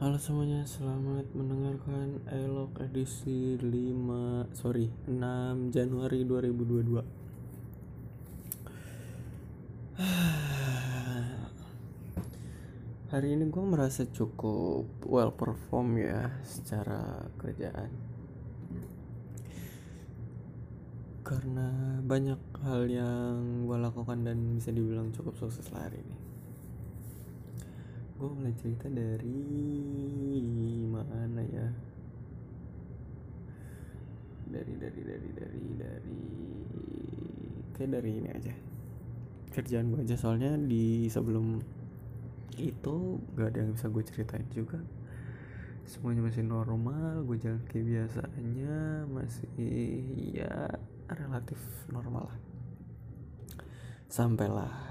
Halo semuanya, selamat mendengarkan Elok edisi 5, sorry, 6 Januari 2022 Hari ini gue merasa cukup well perform ya secara kerjaan. Karena banyak hal yang gue lakukan dan bisa dibilang cukup sukses lah hari ini gue mulai cerita dari mana ya? Dari dari dari dari dari kayak dari ini aja. Kerjaan gue aja. Soalnya di sebelum itu gak ada yang bisa gue ceritain juga. Semuanya masih normal gue jalan kayak biasanya masih ya relatif normal lah. Sampailah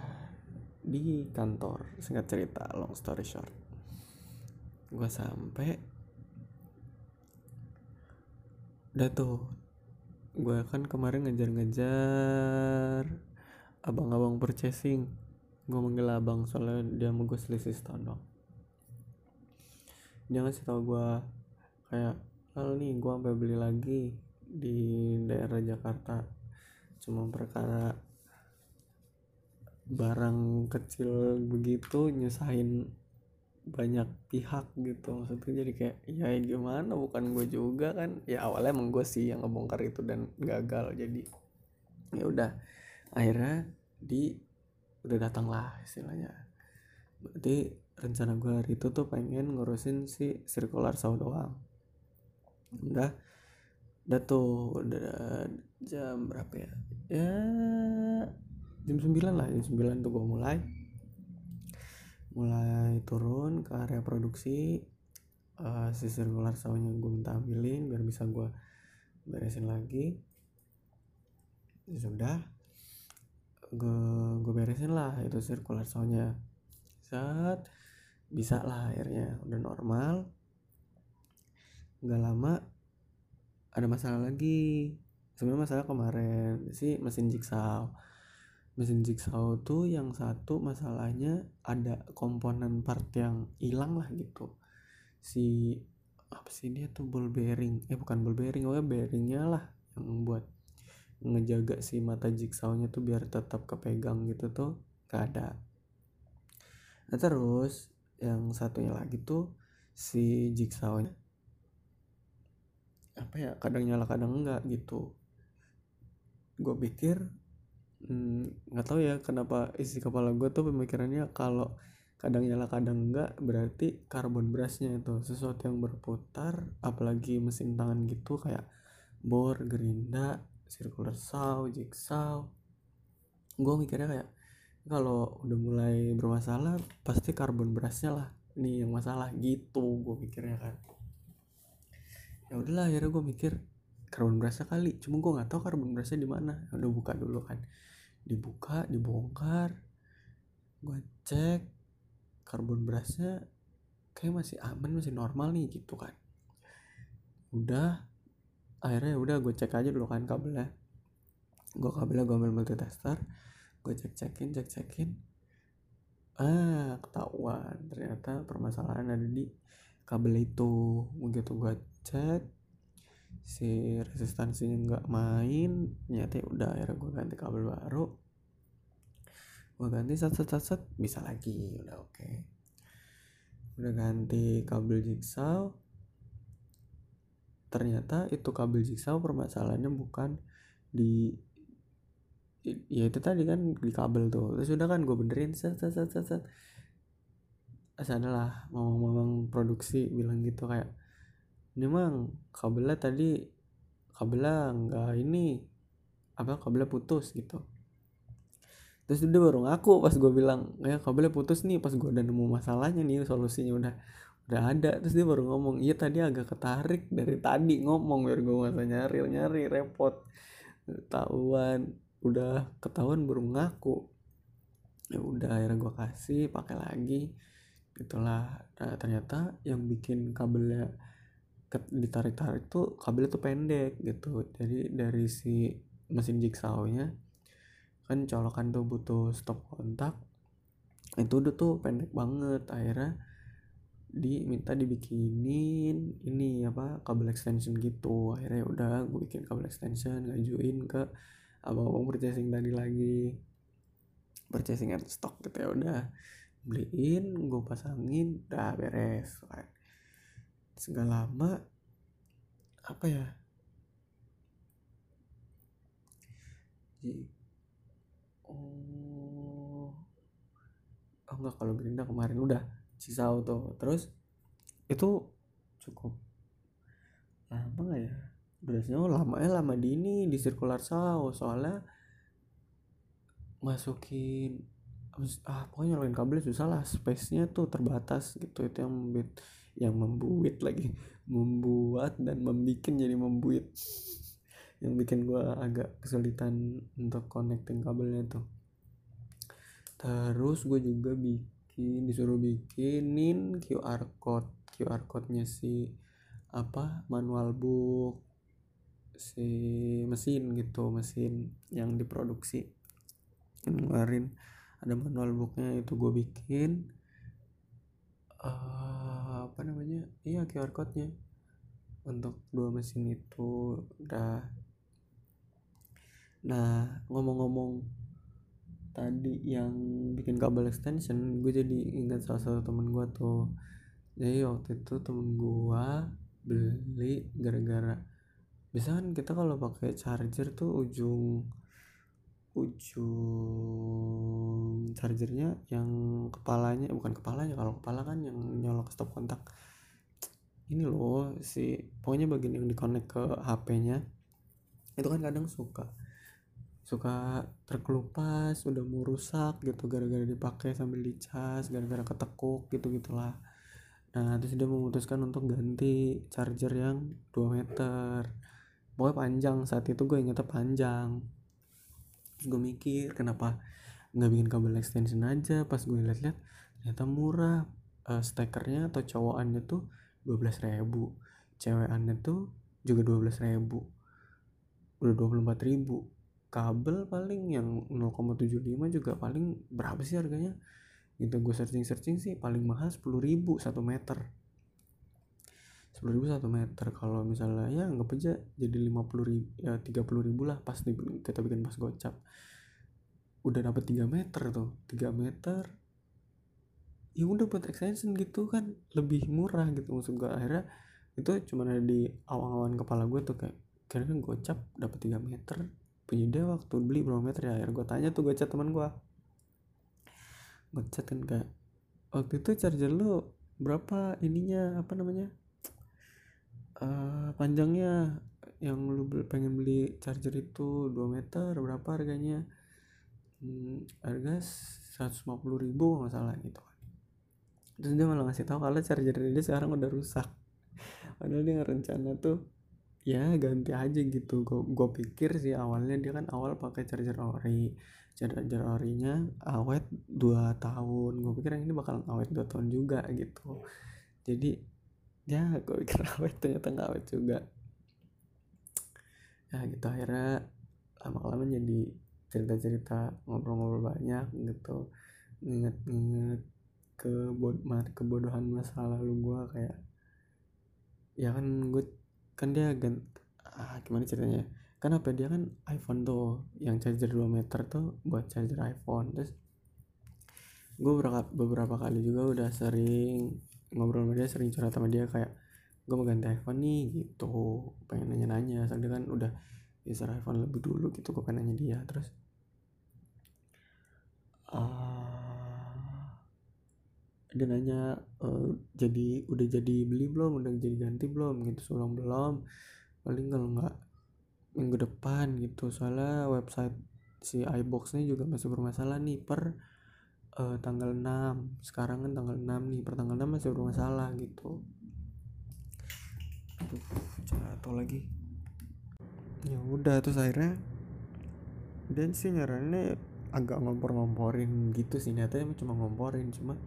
di kantor. Singkat cerita long story short. Gue sampai udah tuh gue kan kemarin ngejar-ngejar abang-abang purchasing. Gue manggil abang soalnya dia mau gue selisih setahun dong dia ngasih tau gue kayak lalu nih gue sampai beli lagi di daerah Jakarta. Cuma perkara barang kecil begitu nyusahin banyak pihak gitu. Maksudnya jadi kayak ya gimana? Bukan gue juga kan. Ya awalnya emang gue sih yang ngebongkar itu dan gagal. Jadi ya udah. Akhirnya di udah datang lah istilahnya. Berarti rencana gue hari itu tuh pengen ngurusin si circular saw doang. Udah. Udah tuh udah jam berapa ya? Ya jam 9 lah jam 9 tuh gue mulai. Mulai turun ke area produksi uh, si circular sawnya gue minta ambilin biar bisa gue beresin lagi. Ya sudah gue gue beresin lah itu circular sawnya saat bisa lah akhirnya udah normal. Nggak lama ada masalah lagi. Sebenarnya masalah kemarin sih mesin jigsaw mesin jigsaw tuh yang satu masalahnya ada komponen part yang hilang lah gitu. Si apa sih dia tuh ball bearing. Eh bukan ball bearing oh bearingnya lah yang buat ngejaga si mata jigsawnya tuh biar tetap kepegang gitu tuh gak ada. Nah terus yang satunya lagi tuh si jigsawnya. Apa ya kadang nyala kadang enggak gitu. Gue pikir nggak hmm, tahu ya kenapa isi kepala gue tuh pemikirannya kalau kadang nyala kadang enggak berarti karbon brushnya itu. Sesuatu yang berputar apalagi mesin tangan gitu kayak bor gerinda circular saw jigsaw gue mikirnya kayak kalau udah mulai bermasalah pasti karbon brushnya lah ini yang masalah gitu gue mikirnya kan. Ya udahlah akhirnya gue mikir karbon brushnya kali. Cuma gue nggak tahu karbon brushnya di mana. Udah buka dulu kan dibuka dibongkar gue cek karbon brushnya kayak masih aman masih normal nih gitu kan. Udah akhirnya udah gue cek aja dulu kan kabelnya. Gue kabelnya gue ambil multitester gue cek cekin cek cekin ah ketahuan ternyata permasalahan ada di kabel itu. Begitu gue cek si resistansinya nggak main ternyata ya udah akhirnya gue ganti kabel baru gue ganti set set set, set bisa lagi udah oke okay. udah ganti kabel jigsaw ternyata itu kabel jigsaw permasalahannya bukan di ya itu tadi kan di kabel tuh terus udah kan gue benerin set set set set, set. lah ngomong-ngomong produksi bilang gitu kayak ini mang kabelnya tadi kabelnya nggak ini apa kabelnya putus gitu. Terus dia baru ngaku pas gue bilang ya kabelnya putus nih pas gue udah nemu masalahnya nih solusinya udah udah ada. Terus dia baru ngomong iya tadi agak ketarik dari tadi ngomong biar gue masa nyari nyari repot. Ketahuan udah ketahuan baru ngaku. Ya udah akhirnya gue kasih pakai lagi. Itulah nah, ternyata yang bikin kabelnya ditarik-tarik tuh kabelnya tuh pendek gitu. Jadi dari si mesin jigsawnya kan colokan tuh butuh stop kontak itu udah tuh pendek banget. Akhirnya diminta dibikinin ini apa kabel extension gitu. Akhirnya udah gue bikin kabel extension ngajuin ke abang-abang purchasing tadi lagi. Purchasing and stock gitu ya udah. Beliin gue pasangin udah beres segala lama apa ya? Oh oh enggak kalau Gerinda kemarin udah sisa auto terus itu cukup lama gak ya? Durasinya oh, lama ya lama di ini di circular saw soalnya masukin ah pokoknya nyalain kabel susah lah space nya tuh terbatas gitu. Itu yang membuat yang membuat lagi. Membuat dan membuat jadi membuat yang bikin gue agak kesulitan untuk connecting kabelnya tuh. Terus gue juga bikin disuruh bikinin QR code. QR code nya si apa manual book si mesin gitu mesin yang diproduksi. Kemarin ada manual booknya itu gue bikin. Uh, iya QR code nya untuk dua mesin itu udah. Nah ngomong-ngomong tadi yang bikin kabel extension gue jadi ingat salah satu temen gue tuh. Jadi waktu itu temen gue beli gara-gara bisa kan kita kalau pakai charger tuh ujung ujung chargernya yang kepalanya bukan kepalanya kalau kepala kan yang nyolok stop kontak ini loh si pokoknya bagian yang dikonek ke HP-nya itu kan kadang suka suka terkelupas udah mau rusak gitu gara-gara dipakai sambil dicas gara-gara ketekuk gitu gitulah nah terus dia memutuskan untuk ganti charger yang 2 meter. Pokoknya panjang saat itu gue ingetnya panjang. Terus gue mikir kenapa nggak bikin kabel extension aja? Pas gue liat-liat ternyata murah. Uh, stekernya atau cowokannya tuh 12 ribu. Cewekannya tuh juga 12 ribu. Udah 24 ribu. Kabel paling yang 0,75 juga paling berapa sih harganya? Gitu gue searching searching sih paling mahal 10 ribu satu meter. 10 ribu satu meter. Kalau misalnya ya nggak aja jadi 50 ribu ya 30 ribu lah pas di, kita bikin pas gocap. Udah dapat 3 meter tuh. 3 meter ya udah buat extension gitu kan lebih murah gitu maksud gue akhirnya itu cuma ada di awang-awan kepala gue tuh kayak kira-kira gocap dapat 3 meter punya dia waktu beli berapa meter ya? Akhirnya gue tanya tuh gue chat teman gue gue chat kan kayak waktu itu charger lu berapa ininya apa namanya uh, panjangnya? Yang lu pengen beli charger itu 2 meter berapa harganya? Hmm, harga 150 ribu nggak salah gitu kan terus dia malah ngasih tahu kalau charger dia sekarang udah rusak. Padahal dia rencana tuh ya ganti aja gitu. Gue pikir sih awalnya dia kan awal pakai charger ori. Charger orinya awet 2 tahun. Gue pikir yang ini bakal awet 2 tahun juga gitu. Jadi ya gue pikir awet ternyata nggak awet juga. Ya gitu akhirnya lama-lama jadi cerita-cerita ngobrol-ngobrol banyak gitu. Nginget-nginget kebodohan masa lalu gue kayak ya kan gue kan dia gan ah, gimana ceritanya kan apa dia kan iPhone tuh yang charger 2 meter tuh buat charger iPhone. Terus gue beberapa, beberapa kali juga udah sering ngobrol sama dia sering curhat sama dia kayak gue mau ganti iPhone nih gitu. Pengen nanya-nanya soalnya kan udah user iPhone lebih dulu gitu gue pengen nanya dia. Terus uh, dia nanya uh, jadi udah jadi beli belum? Udah jadi ganti belum? Gitu sebelum belum. Paling kalau nggak minggu depan gitu. Soalnya website si iBox nya juga masih bermasalah nih per uh, tanggal 6 sekarang kan tanggal 6 nih per tanggal 6 masih bermasalah gitu. Jatuh lagi. Ya udah terus akhirnya dan sih nyarannya agak ngompor-ngomporin gitu sih. Nyatanya cuma ngomporin cuma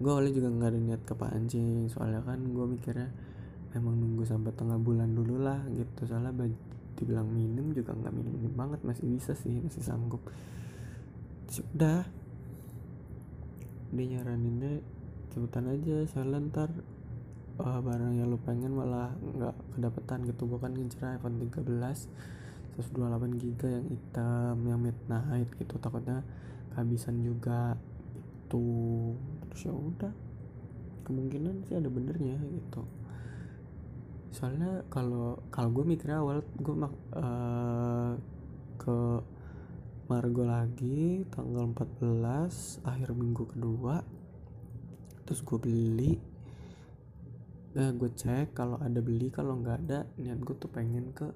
gue awalnya juga nggak ada niat kepancing soalnya kan gue mikirnya emang nunggu sampai tengah bulan dulu lah gitu. Soalnya dibilang minum juga nggak minum minum banget masih bisa sih masih sanggup. Sudah. Dia nyaraninnya cepetan aja soalnya ntar. Uh, barang yang lu pengen malah nggak kedapetan gitu. Gue kan ngincer iPhone 13 128 giga yang hitam yang midnight gitu. Takutnya kehabisan juga itu terus ya udah. Kemungkinan sih ada benernya gitu. Soalnya kalau kalau gue mikir awal gue mak uh, ke Margo lagi tanggal 14 akhir minggu kedua. Terus gue beli. Nah gue cek kalau ada beli kalau nggak ada niat gue tuh pengen ke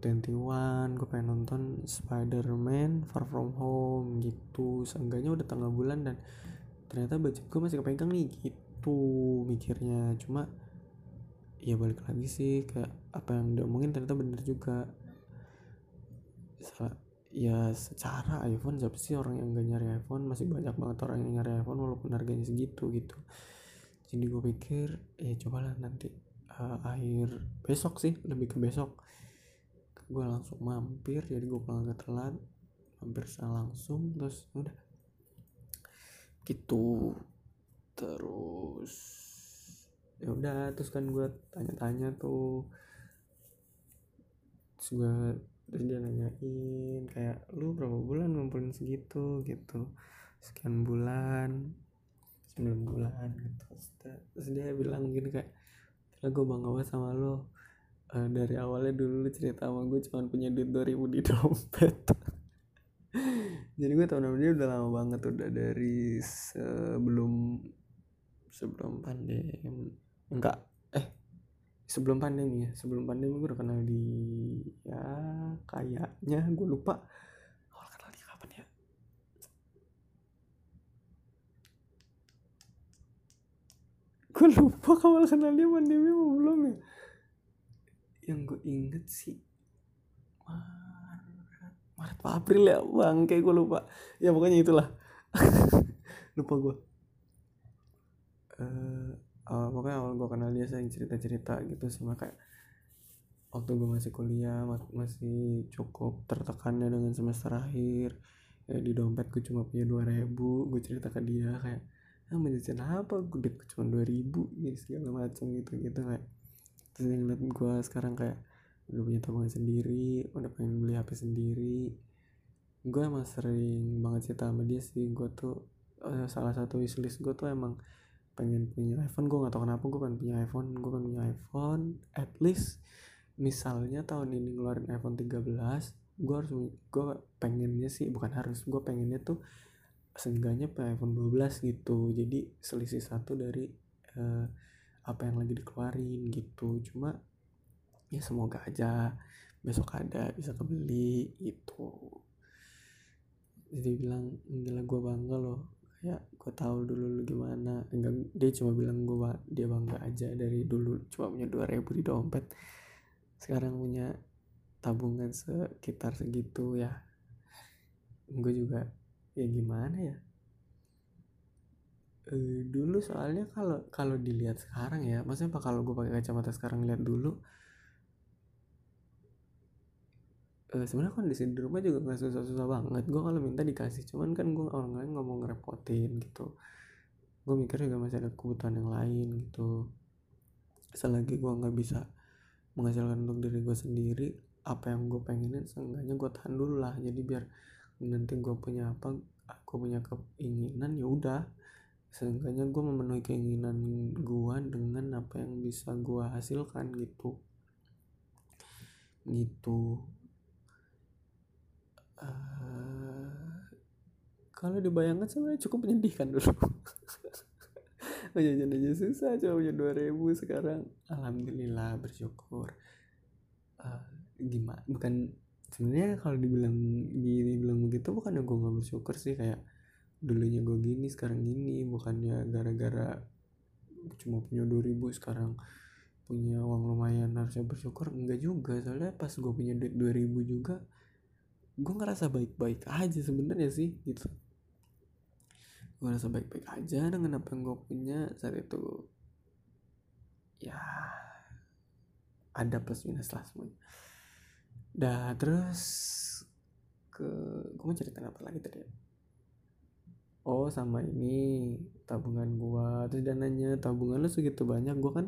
21 gue pengen nonton Spider-Man Far From Home gitu. Seenggaknya udah tengah bulan dan ternyata budget gue masih kepegang nih gitu mikirnya. Cuma ya balik lagi sih kayak apa yang diomongin ternyata bener juga. Ya secara iPhone siapa sih orang yang gak nyari iPhone? Masih banyak banget orang yang nyari iPhone walaupun harganya segitu gitu. Jadi gue pikir ya cobalah nanti uh, akhir besok sih lebih ke besok. Gue langsung mampir jadi gue pulang agak telat mampir langsung terus udah gitu. Terus ya udah terus kan gue tanya-tanya tuh. Terus gue terus dia nanyain kayak lu berapa bulan ngumpulin segitu? Gitu. Sekian bulan. 9 bulan gitu. Terus dia bilang gini kayak Gila gue bangga banget sama lo uh, dari awalnya dulu lu cerita sama gue cuma punya duit 2000 di dompet jadi gue tau nama dia udah lama banget udah dari sebelum sebelum pandemi enggak eh sebelum pandemi ya sebelum pandemi gue udah kenal di ya kayaknya gue lupa. Gue lupa awal kenalnya pandemi apa belum ya? Yang gue inget sih Maret Maret April ya? Bang kayak gue lupa. Ya pokoknya itulah. Lupa gue uh, uh, pokoknya awal gue kenal dia sering cerita cerita gitu sama kayak waktu gue masih kuliah masih cukup tertekannya dengan semester akhir. Ya di dompet gue cuma punya dua ribu gue cerita ke dia kayak ah menjajan apa? Gue cuma dua ribu gitu segala macam gitu gitu kayak. Terus yang ngeliat gue sekarang kayak udah punya tabungan sendiri udah pengen beli hp sendiri. Gue emang sering banget cerita sama dia sih. Gue tuh uh, salah satu wishlist gue tuh emang pengen punya iPhone. Gue gak tau kenapa gue pengen punya iPhone. Gue pengen punya iPhone at least misalnya tahun ini ngeluarin iPhone 13 gue harus gue pengennya sih bukan harus gue pengennya tuh seenggaknya iPhone 12 gitu. Jadi selisih satu dari uh, apa yang lagi dikeluarin gitu. Cuma ya semoga aja besok ada bisa kebeli gitu. Jadi bilang gila gue bangga loh. Kayak gue tahu dulu lu gimana. Enggak dia cuma bilang gue dia bangga aja dari dulu cuma punya dua ribu di dompet. Sekarang punya tabungan sekitar segitu ya. Gue juga ya gimana ya? E, dulu soalnya kalau kalau dilihat sekarang ya maksudnya apa? Kalau gue pakai kacamata sekarang lihat dulu e, sebenarnya kondisi di rumah juga nggak susah-susah banget. Gue kalau minta dikasih cuman kan gue orang lain nggak mau ngerepotin gitu. Gue mikir juga masih ada kebutuhan yang lain gitu. Selagi gue nggak bisa menghasilkan untuk diri gue sendiri apa yang gue pengenin seenggaknya gue tahan dulu lah. Jadi biar nanti gue punya apa aku punya keinginan ya udah. Seenggaknya gue memenuhi keinginan gue dengan apa yang bisa gue hasilkan gitu. Gitu uh, kalau dibayangkan sebenarnya cukup menyedihkan dulu. Jajan aja susah coba punya dua ribu sekarang. Alhamdulillah bersyukur. Uh, gimana bukan sebenarnya kalau dibilang dibilang begitu bukan gue nggak bersyukur sih kayak dulunya gue gini sekarang gini. Bukannya gara-gara cuma punya 2000 sekarang punya uang lumayan harusnya bersyukur. Enggak juga soalnya pas gue punya duit 2000 juga gue ngerasa baik-baik aja sebenarnya sih gitu. Gue ngerasa baik-baik aja dengan apa yang gue punya saat itu. Ya ada plus minus lah semuanya. Dah terus ke gue mau cerita apa lagi tadi ya? oh sama ini tabungan gua. Terus dia nanya tabungan lu segitu banyak? Gua kan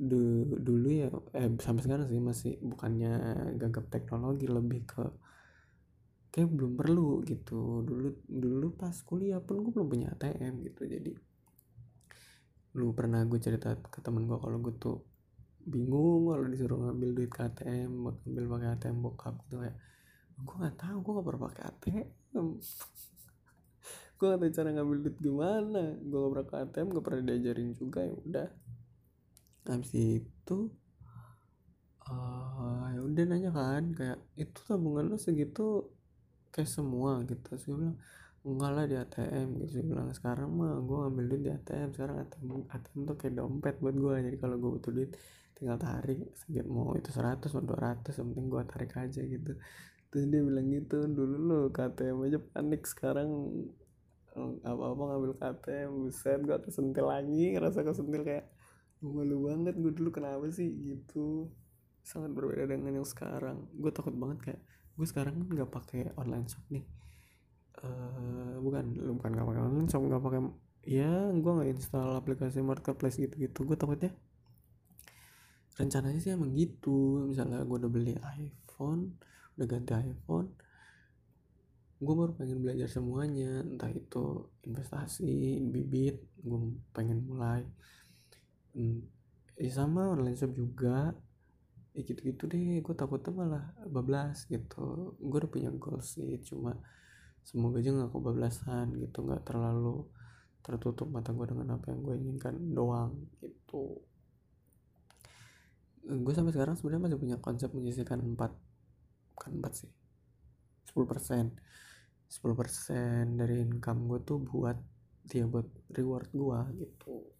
du dulu ya eh sampai sekarang sih masih bukannya gagap teknologi lebih ke kayak belum perlu gitu. Dulu dulu pas kuliah pun gue belum punya ATM gitu. Jadi lu pernah gue cerita ke temen gue kalau gue tuh bingung kalau disuruh ngambil duit ke ATM ngambil pakai ATM bokap gitu kayak gue nggak tahu gue nggak pernah pakai ATM gue nggak tahu cara ngambil duit gimana. Gue nggak pernah ke ATM gak pernah diajarin juga ya udah habis itu uh, ya udah nanya kan kayak itu tabungan lo segitu kayak semua? Gitu. Gue bilang enggak lah di ATM gitu. Gue bilang sekarang mah gue ngambil duit di ATM sekarang ATM ATM tuh kayak dompet buat gue jadi kalau gue butuh duit tinggal tarik. Sedikit mau itu 100 mau 200 yang penting gue tarik aja. Gitu. Terus dia bilang gitu dulu lo KTM aja panik. Sekarang apa-apa ngambil KTM buset gue kesentil lagi. Ngerasa kesentil kayak malu banget gue dulu kenapa sih gitu? Sangat berbeda dengan yang sekarang. Gue takut banget kayak gue sekarang kan nggak pakai online shop nih. Uh, bukan bukan nggak pakai online shop nggak pakai ya gue nggak install aplikasi marketplace gitu gitu gue takutnya rencananya sih emang gitu. Misalnya gue udah beli iPhone udah ganti iPhone gue baru pengen belajar semuanya. Entah itu investasi bibit gue pengen mulai ya sama online shop juga. Ya gitu-gitu deh gue takutnya malah bablas gitu. Gue udah punya goals sih cuma semoga aja gak kebablasan gitu nggak terlalu tertutup mata gue dengan apa yang gue inginkan doang gitu. Gue sampai sekarang sebenarnya masih punya konsep menyisihkan 4 kan 4 sih 10 persen. 10 persen dari income gue tuh buat dia buat reward gue gitu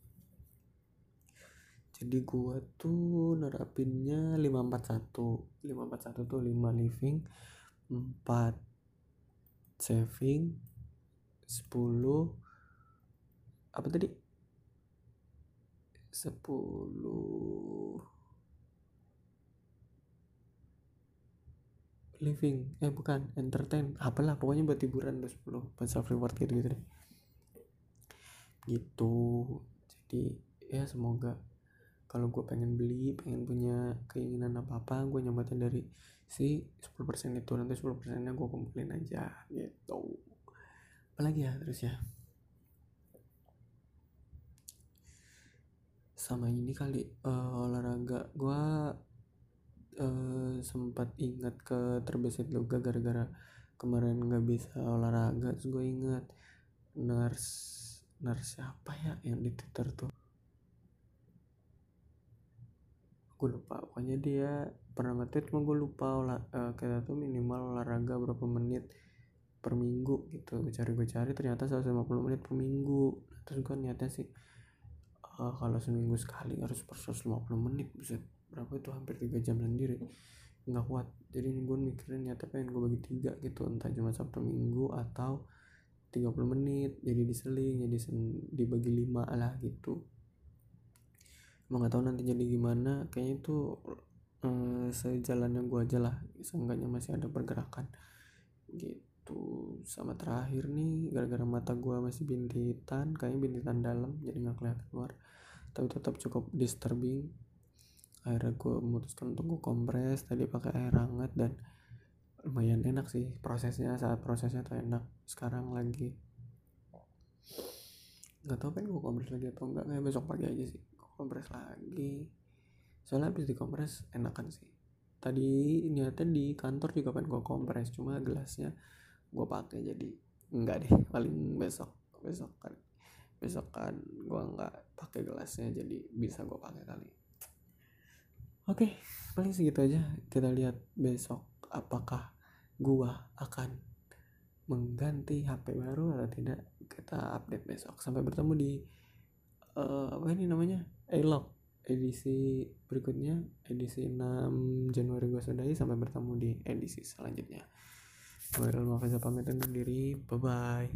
jadi gua tuh nerapinnya 541 541 tuh 5 living 4 saving 10 apa tadi? 10 living. Eh bukan entertain. Apalah pokoknya buat hiburan 10 buat self reward gitu gitu deh. Gitu. Jadi ya semoga kalau gue pengen beli pengen punya keinginan apa apa gue nyampetin dari si 10% itu nanti 10% nya gue kumpulin aja gitu. Apalagi ya terus ya? Sama ini kali uh, olahraga. Gue uh, sempat ingat ke terbesit juga gara-gara kemarin nggak bisa olahraga terus gue ingat nurse nurse siapa ya yang di twitter tuh gue lupa pokoknya dia pernah nge-tweet gue lupa olah, uh, kita tuh minimal olahraga berapa menit per minggu gitu. Gue cari gue cari ternyata 150 menit per minggu. Terus gue niatnya sih uh, kalau seminggu sekali harus per 150 menit bisa berapa itu? Hampir 3 jam sendiri. Nggak kuat. Jadi gue mikirin niatnya pengen gue bagi tiga gitu. Entah cuma sabtu minggu atau 30 menit. Jadi diseling jadi dibagi lima lah gitu emang nggak tahu nanti jadi gimana. Kayaknya itu eh, sejalannya gue aja lah. Seenggaknya masih ada pergerakan. Gitu. Sama terakhir nih gara-gara mata gue masih bintitan kayaknya bintitan dalam jadi nggak kelihatan luar tapi tetap cukup disturbing. Akhirnya gue memutuskan untuk gue kompres tadi pakai air hangat dan lumayan enak sih prosesnya saat prosesnya tuh enak. Sekarang lagi. Nggak tahu kan gue kompres lagi atau enggak kayak besok pagi aja sih kompres lagi. Soalnya habis dikompres enakan sih. Tadi niatnya di kantor juga pengen gue kompres cuma gelasnya gue pakai jadi enggak deh paling besok besok kan besok kan gue nggak pakai gelasnya jadi bisa gue pakai kali. Oke paling segitu aja. Kita lihat besok apakah gue akan mengganti HP baru atau tidak. Kita update besok. Sampai bertemu di uh, apa ini namanya Elok edisi berikutnya edisi 6 Januari gue sudahi sampai bertemu di edisi selanjutnya. Gue Ilmu Faza pamit undur diri bye bye